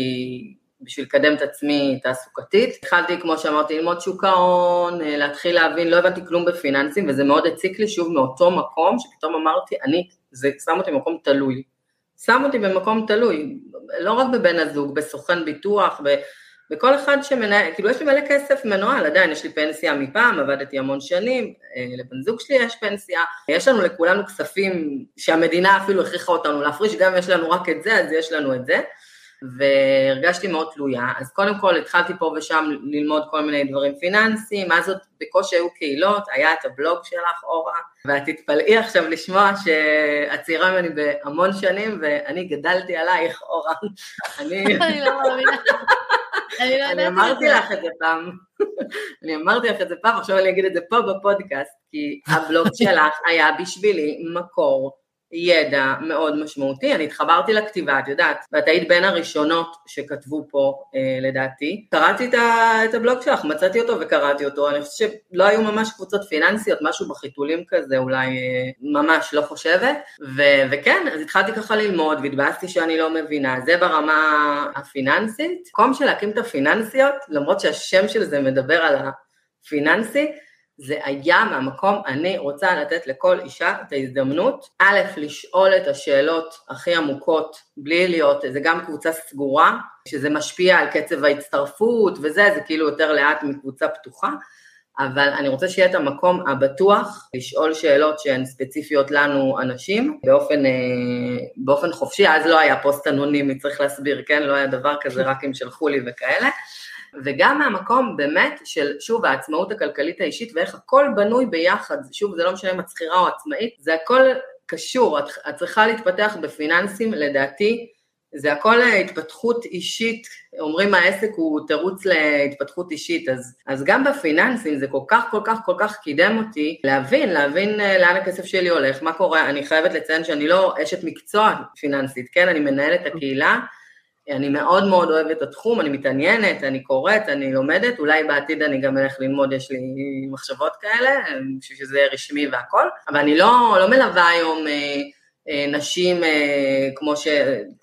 בשביל לקדם את עצמי תעסוקתית. התחלתי, כמו שאמרתי, ללמוד שוק ההון, אה, להתחיל להבין, לא הבנתי כלום בפיננסים, וזה מאוד הציק לי שוב מאותו מקום, שפתאום אמרתי, אני, זה שם אותי במקום תלוי. שם אותי במקום תלוי, לא רק בבן הזוג, בסוכן ביטוח, ב, בכל אחד שמנהל, כאילו יש לי מלא כסף מנוהל, עדיין יש לי פנסיה מפעם, עבדתי המון שנים, אה, לבן זוג שלי יש פנסיה, יש לנו לכולנו כספים שהמדינה אפילו הכריחה אותנו להפריש, גם אם יש לנו רק את זה, אז יש לנו את זה. והרגשתי מאוד תלויה, אז קודם כל התחלתי פה ושם ללמוד כל מיני דברים פיננסיים, אז עוד בקושי היו קהילות, היה את הבלוג שלך אורה, ואת תתפלאי עכשיו לשמוע שאת צעירה ממני בהמון שנים, ואני גדלתי עלייך אורה. אני לא מאמינה. אני אמרתי לך את זה פעם, אני אמרתי לך את זה פעם, עכשיו אני אגיד את זה פה בפודקאסט, כי הבלוג שלך היה בשבילי מקור ידע מאוד משמעותי, אני התחברתי לכתיבה, את יודעת, ואת היית בין הראשונות שכתבו פה אה, לדעתי. קראתי את, את הבלוג שלך, מצאתי אותו וקראתי אותו, אני חושבת שלא היו ממש קבוצות פיננסיות, משהו בחיתולים כזה, אולי אה, ממש לא חושבת, ו, וכן, אז התחלתי ככה ללמוד והתבאסתי שאני לא מבינה, זה ברמה הפיננסית. מקום של להקים את הפיננסיות, למרות שהשם של זה מדבר על הפיננסי, זה היה מהמקום, אני רוצה לתת לכל אישה את ההזדמנות, א', לשאול את השאלות הכי עמוקות, בלי להיות, זה גם קבוצה סגורה, שזה משפיע על קצב ההצטרפות וזה, זה כאילו יותר לאט מקבוצה פתוחה, אבל אני רוצה שיהיה את המקום הבטוח לשאול שאלות שהן ספציפיות לנו אנשים באופן, אה, באופן חופשי, אז לא היה פוסט אנונימי, צריך להסביר, כן? לא היה דבר כזה רק אם שלחו לי וכאלה. וגם מהמקום באמת של, שוב, העצמאות הכלכלית האישית ואיך הכל בנוי ביחד, שוב, זה לא משנה אם את שכירה או עצמאית, זה הכל קשור, את, את צריכה להתפתח בפיננסים, לדעתי, זה הכל התפתחות אישית, אומרים העסק הוא תירוץ להתפתחות אישית, אז, אז גם בפיננסים זה כל כך כל כך כל כך קידם אותי להבין, להבין אה, לאן הכסף שלי הולך, מה קורה, אני חייבת לציין שאני לא אשת מקצוע פיננסית, כן, אני מנהלת הקהילה, אני מאוד מאוד אוהבת את התחום, אני מתעניינת, אני קוראת, אני לומדת, אולי בעתיד אני גם אלך ללמוד, יש לי מחשבות כאלה, בשביל שזה רשמי והכל, אבל אני לא, לא מלווה היום אה, נשים אה, כמו ש...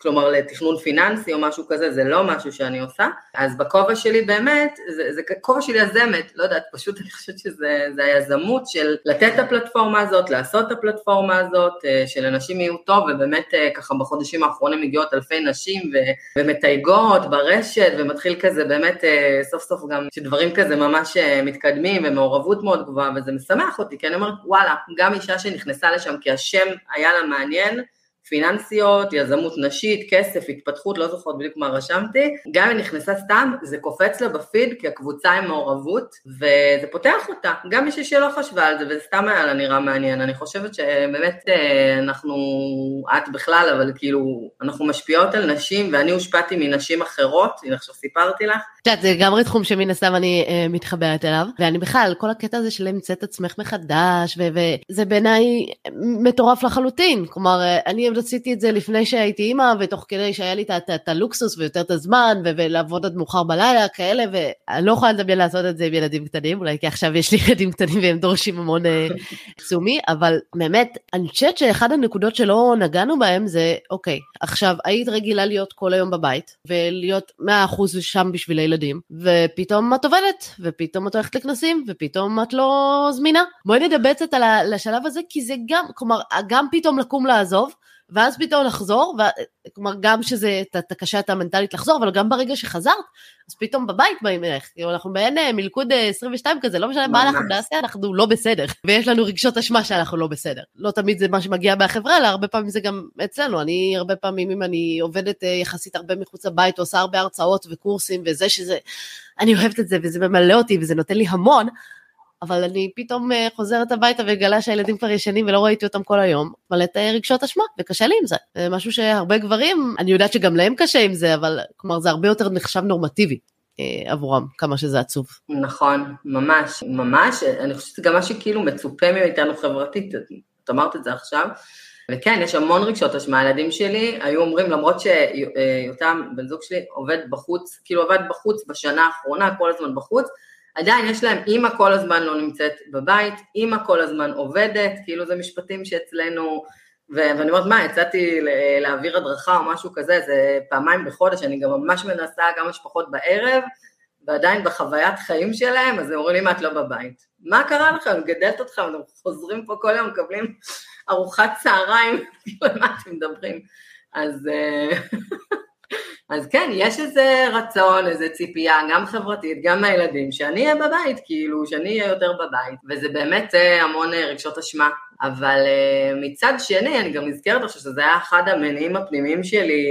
כלומר לתכנון פיננסי או משהו כזה, זה לא משהו שאני עושה. אז בכובע שלי באמת, זה, זה כובע של יזמת, לא יודעת, פשוט אני חושבת שזה היזמות של לתת את הפלטפורמה הזאת, לעשות את הפלטפורמה הזאת, אה, שלנשים יהיו טוב, ובאמת ככה בחודשים האחרונים מגיעות אלפי נשים ו, ומתייגות ברשת, ומתחיל כזה באמת סוף סוף גם שדברים כזה ממש מתקדמים ומעורבות מאוד גבוהה, וזה משמח אותי, כי אני אומרת, וואלה, גם אישה שנכנסה לשם כי השם היה לה מעניין, מעניין, פיננסיות, יזמות נשית, כסף, התפתחות, לא זוכרת בדיוק מה רשמתי, גם אם נכנסה סתם, זה קופץ לה בפיד, כי הקבוצה עם מעורבות, וזה פותח אותה, גם מישהי שלא חשבה על זה, וזה סתם היה לה נראה מעניין, אני חושבת שבאמת אה, אנחנו, את בכלל, אבל כאילו, אנחנו משפיעות על נשים, ואני הושפעתי מנשים אחרות, הנה עכשיו סיפרתי לך, את יודעת, זה לגמרי תחום שמן הסתם אני uh, מתחברת אליו, ואני בכלל, כל הקטע הזה של למצוא את עצמך מחדש, וזה בעיניי מטורף לחלוטין. כלומר, uh, אני מאוד עשיתי את זה לפני שהייתי אימא, ותוך כדי שהיה לי את הלוקסוס ויותר את הזמן, ולעבוד עד מאוחר בלילה, כאלה, ואני לא יכולה לדמיין לעשות את זה עם ילדים קטנים, אולי כי עכשיו יש לי ילדים קטנים והם דורשים המון תשומי, אבל באמת, אני חושבת שאחד הנקודות שלא נגענו בהם זה, אוקיי, עכשיו, היית רגילה להיות כל היום בבית, ולהיות 100% שם בשביל הילדים, ופתאום את עובדת, ופתאום את הולכת לכנסים, ופתאום את לא זמינה. בואי נדבר קצת על השלב הזה, כי זה גם, כלומר, גם פתאום לקום לעזוב, ואז פתאום לחזור, ו... כלומר גם שזה, אתה קשה את המנטלית לחזור, אבל גם ברגע שחזרת, אז פתאום בבית באים אליך, כאילו אנחנו בעין אה, מלכוד 22 אה, כזה, לא משנה מה אנחנו נעשה, אנחנו לא בסדר, ויש לנו רגשות אשמה שאנחנו לא בסדר. לא תמיד זה מה שמגיע מהחברה, אלא הרבה פעמים זה גם אצלנו, אני הרבה פעמים, אם אני עובדת אה, יחסית הרבה מחוץ לבית, עושה הרבה הרצאות וקורסים, וזה שזה, אני אוהבת את זה, וזה ממלא אותי, וזה נותן לי המון, אבל אני פתאום אה, חוזרת הביתה וגלה שהילדים כבר ישנים ולא ראיתי אותם כל היום, מלאת רגשות אשמה, וקשה לי עם זה. זה משהו שהרבה גברים, אני יודעת שגם להם קשה עם זה, אבל כלומר זה הרבה יותר נחשב נורמטיבי. אה, עבורם, כמה שזה עצוב. נכון, ממש, ממש, אני חושבת שזה גם מה שכאילו מצופה מאיתנו חברתית, את אמרת את זה עכשיו, וכן, יש המון רגשות אשמה, הילדים שלי היו אומרים, למרות שיותם, בן זוג שלי, עובד בחוץ, כאילו עבד בחוץ בשנה האחרונה, כל הזמן בחוץ, עדיין יש להם, אימא כל הזמן לא נמצאת בבית, אימא כל הזמן עובדת, כאילו זה משפטים שאצלנו, ואני אומרת, מה, יצאתי להעביר הדרכה או משהו כזה, זה פעמיים בחודש, אני גם ממש מנסה כמה שפחות בערב, ועדיין בחוויית חיים שלהם, אז הם אומרים לי, מה, את לא בבית? מה קרה לכם? מגדלת אתכם, אתם חוזרים פה כל יום, מקבלים ארוחת צהריים, כאילו, מה אתם מדברים? אז... אז כן, יש איזה רצון, איזה ציפייה, גם חברתית, גם מהילדים, שאני אהיה בבית, כאילו, שאני אהיה יותר בבית, וזה באמת אה, המון אה, רגשות אשמה. אבל אה, מצד שני, אני גם נזכרת עכשיו שזה היה אחד המניעים הפנימיים שלי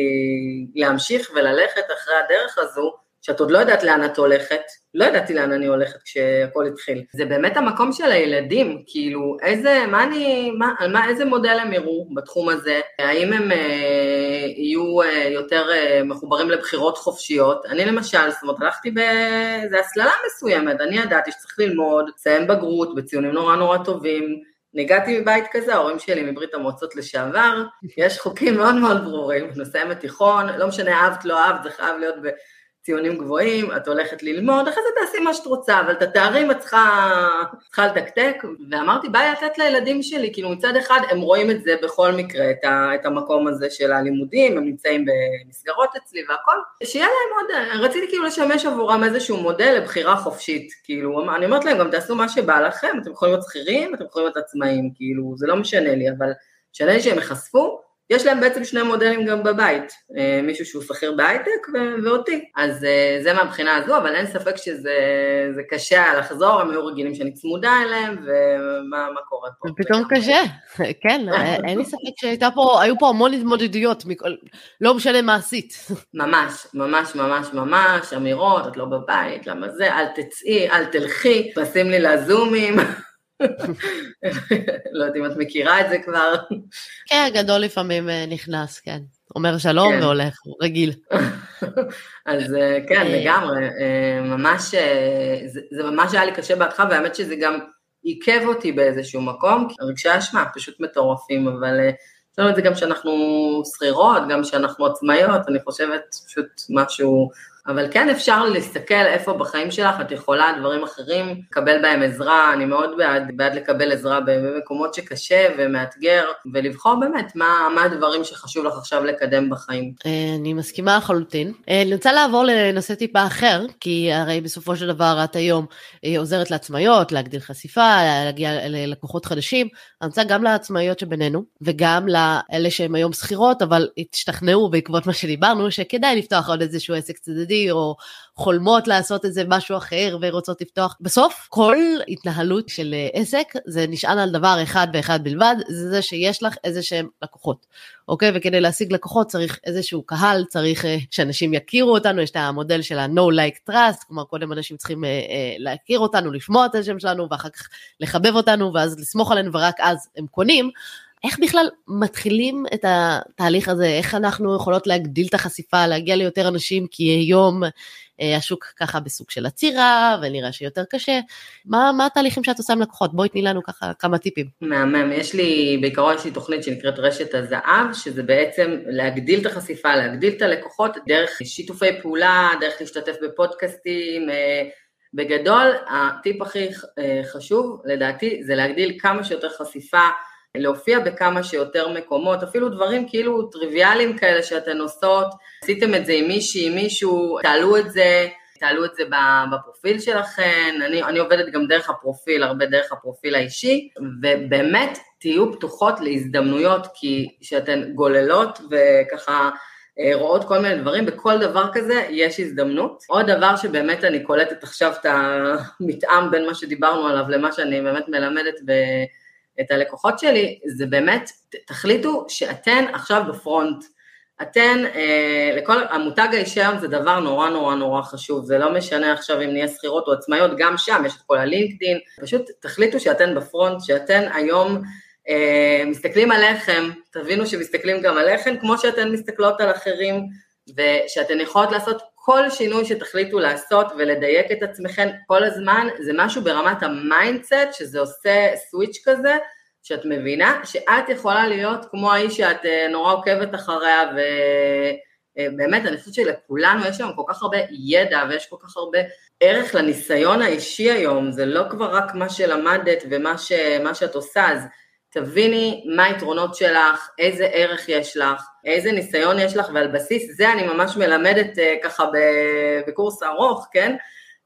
להמשיך וללכת אחרי הדרך הזו, שאת עוד לא יודעת לאן את הולכת, לא ידעתי לאן אני הולכת כשהכל התחיל. זה באמת המקום של הילדים, כאילו, איזה, מה אני, מה, על מה, איזה מודל הם יראו בתחום הזה? האם הם אה, יהיו אה, יותר אה, מחוברים לבחירות חופשיות? אני למשל, זאת אומרת, הלכתי באיזו הסללה מסוימת, אני ידעתי שצריך ללמוד, לסיים בגרות בציונים נורא נורא טובים, הגעתי מבית כזה, ההורים שלי מברית המועצות לשעבר, יש חוקים מאוד מאוד ברורים, נסיים תיכון, לא משנה אהבת, לא אהבת, זה חייב להיות ב... ציונים גבוהים, את הולכת ללמוד, אחרי זה תעשי מה שאת רוצה, אבל את התארים את צריכה, צריכה לתקתק, ואמרתי, ביי לתת לילדים שלי, כאילו מצד אחד הם רואים את זה בכל מקרה, את, ה, את המקום הזה של הלימודים, הם נמצאים במסגרות אצלי והכל, שיהיה להם עוד, רציתי כאילו לשמש עבורם איזשהו מודל לבחירה חופשית, כאילו, אני אומרת להם, גם תעשו מה שבא לכם, אתם יכולים להיות שכירים, אתם יכולים להיות עצמאים, כאילו, זה לא משנה לי, אבל משנה לי שהם ייחשפו, יש להם בעצם שני מודלים גם בבית, אה, מישהו שהוא שכיר בהייטק ואותי. אז אה, זה מהבחינה הזו, אבל אין ספק שזה קשה לחזור, הם היו רגילים שאני צמודה אליהם, ומה קורה פה. פתאום קשה, כן, אה, אין לי ספק שהיו פה המון התמודדויות, לא משנה מה עשית. ממש, ממש, ממש, ממש, אמירות, את לא בבית, למה זה, אל תצאי, אל תלכי, תשים לי לזומים. לא יודעת אם את מכירה את זה כבר. כן, גדול לפעמים אה, נכנס, כן. אומר שלום כן. והולך, רגיל. אז אה, כן, אה. לגמרי, ממש, זה, זה ממש היה לי קשה בהתחלה, והאמת שזה גם עיכב אותי באיזשהו מקום, רגשי אשמה פשוט מטורפים, אבל יש לנו את זה גם שאנחנו שכירות, גם שאנחנו עצמאיות, אני חושבת פשוט משהו אבל כן אפשר להסתכל איפה בחיים שלך את יכולה דברים אחרים, לקבל בהם עזרה, אני מאוד בעד, בעד לקבל עזרה במקומות שקשה ומאתגר, ולבחור באמת מה, מה הדברים שחשוב לך עכשיו לקדם בחיים. אה, אני מסכימה לחלוטין. אה, אני רוצה לעבור לנושא טיפה אחר, כי הרי בסופו של דבר את היום אה, עוזרת לעצמאיות, להגדיל חשיפה, להגיע ללקוחות חדשים. אני רוצה גם לעצמאיות שבינינו, וגם לאלה שהם היום שכירות, אבל השתכנעו בעקבות מה שדיברנו, שכדאי לפתוח עוד איזשהו עסק צדדי. או חולמות לעשות איזה משהו אחר ורוצות לפתוח. בסוף כל התנהלות של אה, עסק זה נשען על דבר אחד ואחד בלבד, זה זה שיש לך איזה שהם לקוחות, אוקיי? וכדי להשיג לקוחות צריך איזשהו קהל, צריך uh, שאנשים יכירו אותנו, יש את המודל של ה-No like trust, כלומר קודם אנשים צריכים uh, להכיר אותנו, לשמוע את השם שלנו ואחר כך לחבב אותנו ואז לסמוך עלינו ורק אז הם קונים. איך בכלל מתחילים את התהליך הזה, איך אנחנו יכולות להגדיל את החשיפה, להגיע ליותר אנשים, כי היום אה, השוק ככה בסוג של עצירה, ונראה שיותר קשה. מה, מה התהליכים שאת עושה עם לקוחות? בואי תני לנו ככה כמה טיפים. מהמם, יש לי, בעיקרון יש לי תוכנית שנקראת רשת הזהב, שזה בעצם להגדיל את החשיפה, להגדיל את הלקוחות דרך שיתופי פעולה, דרך להשתתף בפודקאסטים, אה, בגדול, הטיפ הכי אה, חשוב לדעתי זה להגדיל כמה שיותר חשיפה, להופיע בכמה שיותר מקומות, אפילו דברים כאילו טריוויאליים כאלה שאתן עושות, עשיתם את זה עם מישהי, עם מישהו, תעלו את זה, תעלו את זה בפרופיל שלכם, אני, אני עובדת גם דרך הפרופיל, הרבה דרך הפרופיל האישי, ובאמת תהיו פתוחות להזדמנויות, כי כשאתן גוללות וככה אה, רואות כל מיני דברים, בכל דבר כזה יש הזדמנות. עוד דבר שבאמת אני קולטת עכשיו את המתאם בין מה שדיברנו עליו למה שאני באמת מלמדת. את הלקוחות שלי, זה באמת, תחליטו שאתן עכשיו ב front. אתן, אה, לכל, המותג האישי היום זה דבר נורא נורא נורא חשוב, זה לא משנה עכשיו אם נהיה שכירות או עצמאיות, גם שם יש את כל הלינקדין, פשוט תחליטו שאתן ב front, שאתן היום אה, מסתכלים עליכם, תבינו שמסתכלים גם עליכם, כמו שאתן מסתכלות על אחרים, ושאתן יכולות לעשות כל שינוי שתחליטו לעשות ולדייק את עצמכם כל הזמן, זה משהו ברמת ה mindset, שזה עושה switch כזה, שאת מבינה שאת יכולה להיות כמו האיש שאת אה, נורא עוקבת אחריה, ובאמת, אני חושבת שלכולנו יש היום כל כך הרבה ידע ויש כל כך הרבה ערך לניסיון האישי היום, זה לא כבר רק מה שלמדת ומה ש, שאת עושה, אז תביני מה היתרונות שלך, איזה ערך יש לך, איזה ניסיון יש לך, ועל בסיס זה אני ממש מלמדת אה, ככה בקורס ארוך, כן?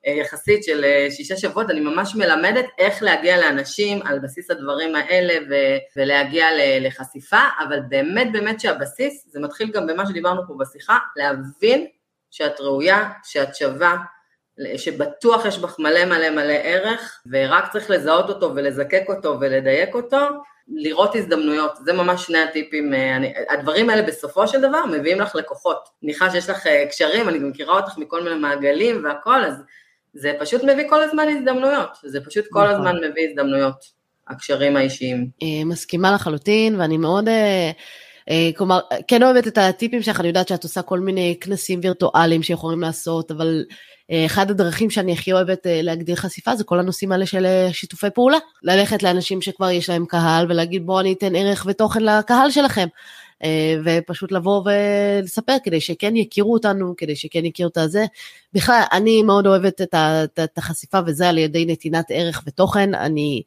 אה, יחסית של אה, שישה שבועות, אני ממש מלמדת איך להגיע לאנשים על בסיס הדברים האלה ו- ולהגיע לחשיפה, אבל באמת באמת שהבסיס, זה מתחיל גם במה שדיברנו פה בשיחה, להבין שאת ראויה, שאת שווה, שבטוח יש בך מלא מלא מלא ערך, ורק צריך לזהות אותו ולזקק אותו ולדייק אותו, לראות הזדמנויות, זה ממש שני הטיפים, אה, אני, הדברים האלה בסופו של דבר מביאים לך לקוחות. מניחה שיש לך אה, קשרים, אני מכירה אותך מכל מיני מעגלים והכל, אז זה פשוט מביא כל הזמן הזדמנויות, זה פשוט כל נכון. הזמן מביא הזדמנויות, הקשרים האישיים. אה, מסכימה לחלוטין, ואני מאוד... כלומר, כן אוהבת את הטיפים שלך, אני יודעת שאת עושה כל מיני כנסים וירטואליים שיכולים לעשות, אבל אחד הדרכים שאני הכי אוהבת אה, להגדיר חשיפה זה כל הנושאים האלה של אה, שיתופי פעולה. ללכת לאנשים שכבר יש להם קהל ולהגיד בואו אני אתן ערך ותוכן לקהל שלכם. אה, ופשוט לבוא ולספר כדי שכן יכירו אותנו, כדי שכן יכירו את הזה. בכלל, אני מאוד אוהבת את החשיפה וזה על ידי נתינת ערך ותוכן. אני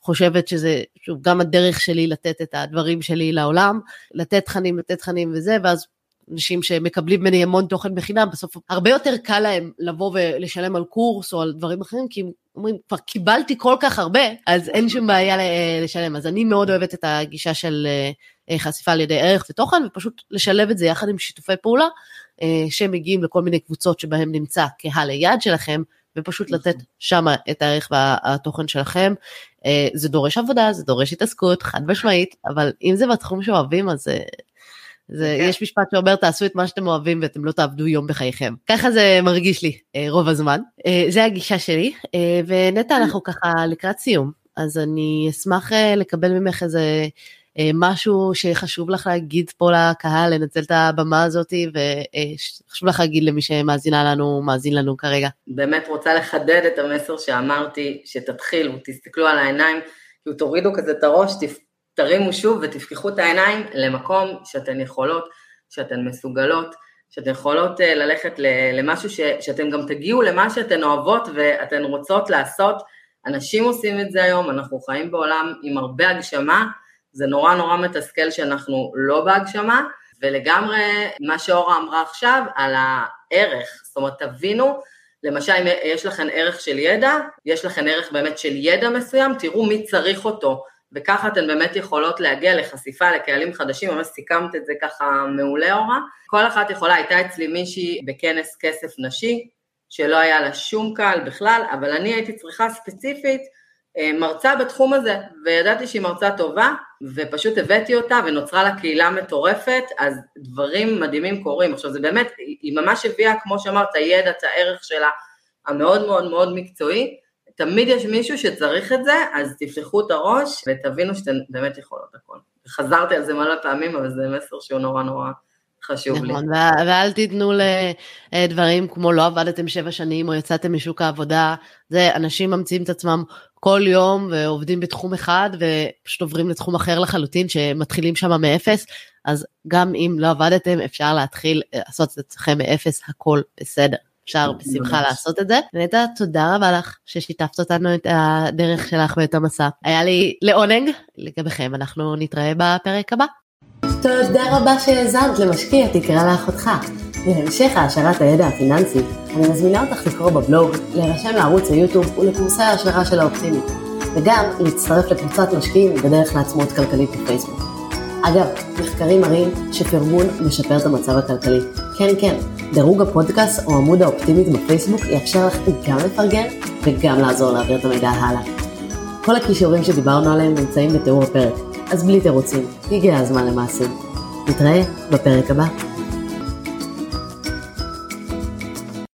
חושבת שזה, שוב, גם הדרך שלי לתת את הדברים שלי לעולם, לתת תכנים, לתת תכנים וזה, ואז אנשים שמקבלים ממני המון תוכן בחינם, בסוף הרבה יותר קל להם לבוא ולשלם על קורס או על דברים אחרים, כי הם אומרים, כבר קיבלתי כל כך הרבה, אז אין שום בעיה לשלם. אז אני מאוד אוהבת את הגישה של אה, חשיפה על ידי ערך ותוכן, ופשוט לשלב את זה יחד עם שיתופי פעולה, אה, שמגיעים לכל מיני קבוצות שבהם נמצא קהל היעד שלכם, ופשוט לתת שם את הערך והתוכן שלכם. אה, זה דורש עבודה, זה דורש התעסקות, חד משמעית, אבל אם זה בתחום שאוהבים, אז זה, כן. יש משפט שאומר תעשו את מה שאתם אוהבים ואתם לא תעבדו יום בחייכם. ככה זה מרגיש לי אה, רוב הזמן. אה, זה הגישה שלי, אה, ונטע אנחנו ככה לקראת סיום, אז אני אשמח לקבל ממך איזה משהו שחשוב לך להגיד פה לקהל, לנצל את הבמה הזאת, וחשוב לך להגיד למי שמאזינה לנו, מאזין לנו כרגע. באמת רוצה לחדד את המסר שאמרתי, שתתחילו, תסתכלו על העיניים, כאילו תורידו כזה את הראש, תרימו שוב ותפקחו את העיניים למקום שאתן יכולות, שאתן מסוגלות, שאתן יכולות אה, ללכת למשהו ש, שאתן גם תגיעו למה שאתן אוהבות ואתן רוצות לעשות. אנשים עושים את זה היום, אנחנו חיים בעולם עם הרבה הגשמה, זה נורא נורא מתסכל שאנחנו לא בהגשמה, ולגמרי מה שאורה אמרה עכשיו על הערך, זאת אומרת תבינו, למשל אם יש לכם ערך של ידע, יש לכם ערך באמת של ידע מסוים, תראו מי צריך אותו. וככה אתן באמת יכולות להגיע לחשיפה לקהלים חדשים, ממש סיכמת את זה ככה מעולה אורה. כל אחת יכולה, הייתה אצלי מישהי בכנס כסף נשי, שלא היה לה שום קהל בכלל, אבל אני הייתי צריכה ספציפית אה, מרצה בתחום הזה, וידעתי שהיא מרצה טובה, ופשוט הבאתי אותה ונוצרה לה קהילה מטורפת, אז דברים מדהימים קורים. עכשיו זה באמת, היא ממש הביאה, כמו שאמרת, הידע, את הערך שלה, המאוד מאוד מאוד מקצועי, תמיד יש מישהו שצריך את זה, אז תפתחו את הראש ותבינו שאתן באמת יכולות הכל. חזרתי על זה מלא פעמים, אבל זה מסר שהוא נורא נורא חשוב לי. נכון, ואל תיתנו לדברים כמו לא עבדתם שבע שנים או יצאתם משוק העבודה, זה אנשים ממציאים את עצמם כל יום ועובדים בתחום אחד ופשוט עוברים לתחום אחר לחלוטין שמתחילים שם מאפס, אז גם אם לא עבדתם אפשר להתחיל לעשות את עצמכם מאפס, הכל בסדר. אפשר בשמחה לעשות את זה. נטע, תודה רבה לך ששיתפת אותנו את הדרך שלך ואת המסע. היה לי לעונג לגביכם, אנחנו נתראה בפרק הבא. תודה רבה שהאזנת למשקיע תקרא לאחותך. להמשך העשרת הידע הפיננסי, אני מזמינה אותך לקרוא בבלוג, להירשם לערוץ היוטיוב ולקורסי ההשערה של האופטימית, וגם להצטרף לקבוצת משקיעים בדרך לעצמאות כלכלית בפייסבוק. אגב, מחקרים מראים שפרגון משפר את המצב הכלכלי. כן, כן, דירוג הפודקאסט או עמוד האופטימית בפייסבוק יאפשר לך גם לפרגן וגם לעזור להעביר את המידע הלאה. כל הכישורים שדיברנו עליהם נמצאים בתיאור הפרק, אז בלי תירוצים, הגיע הזמן למעשים. נתראה בפרק הבא.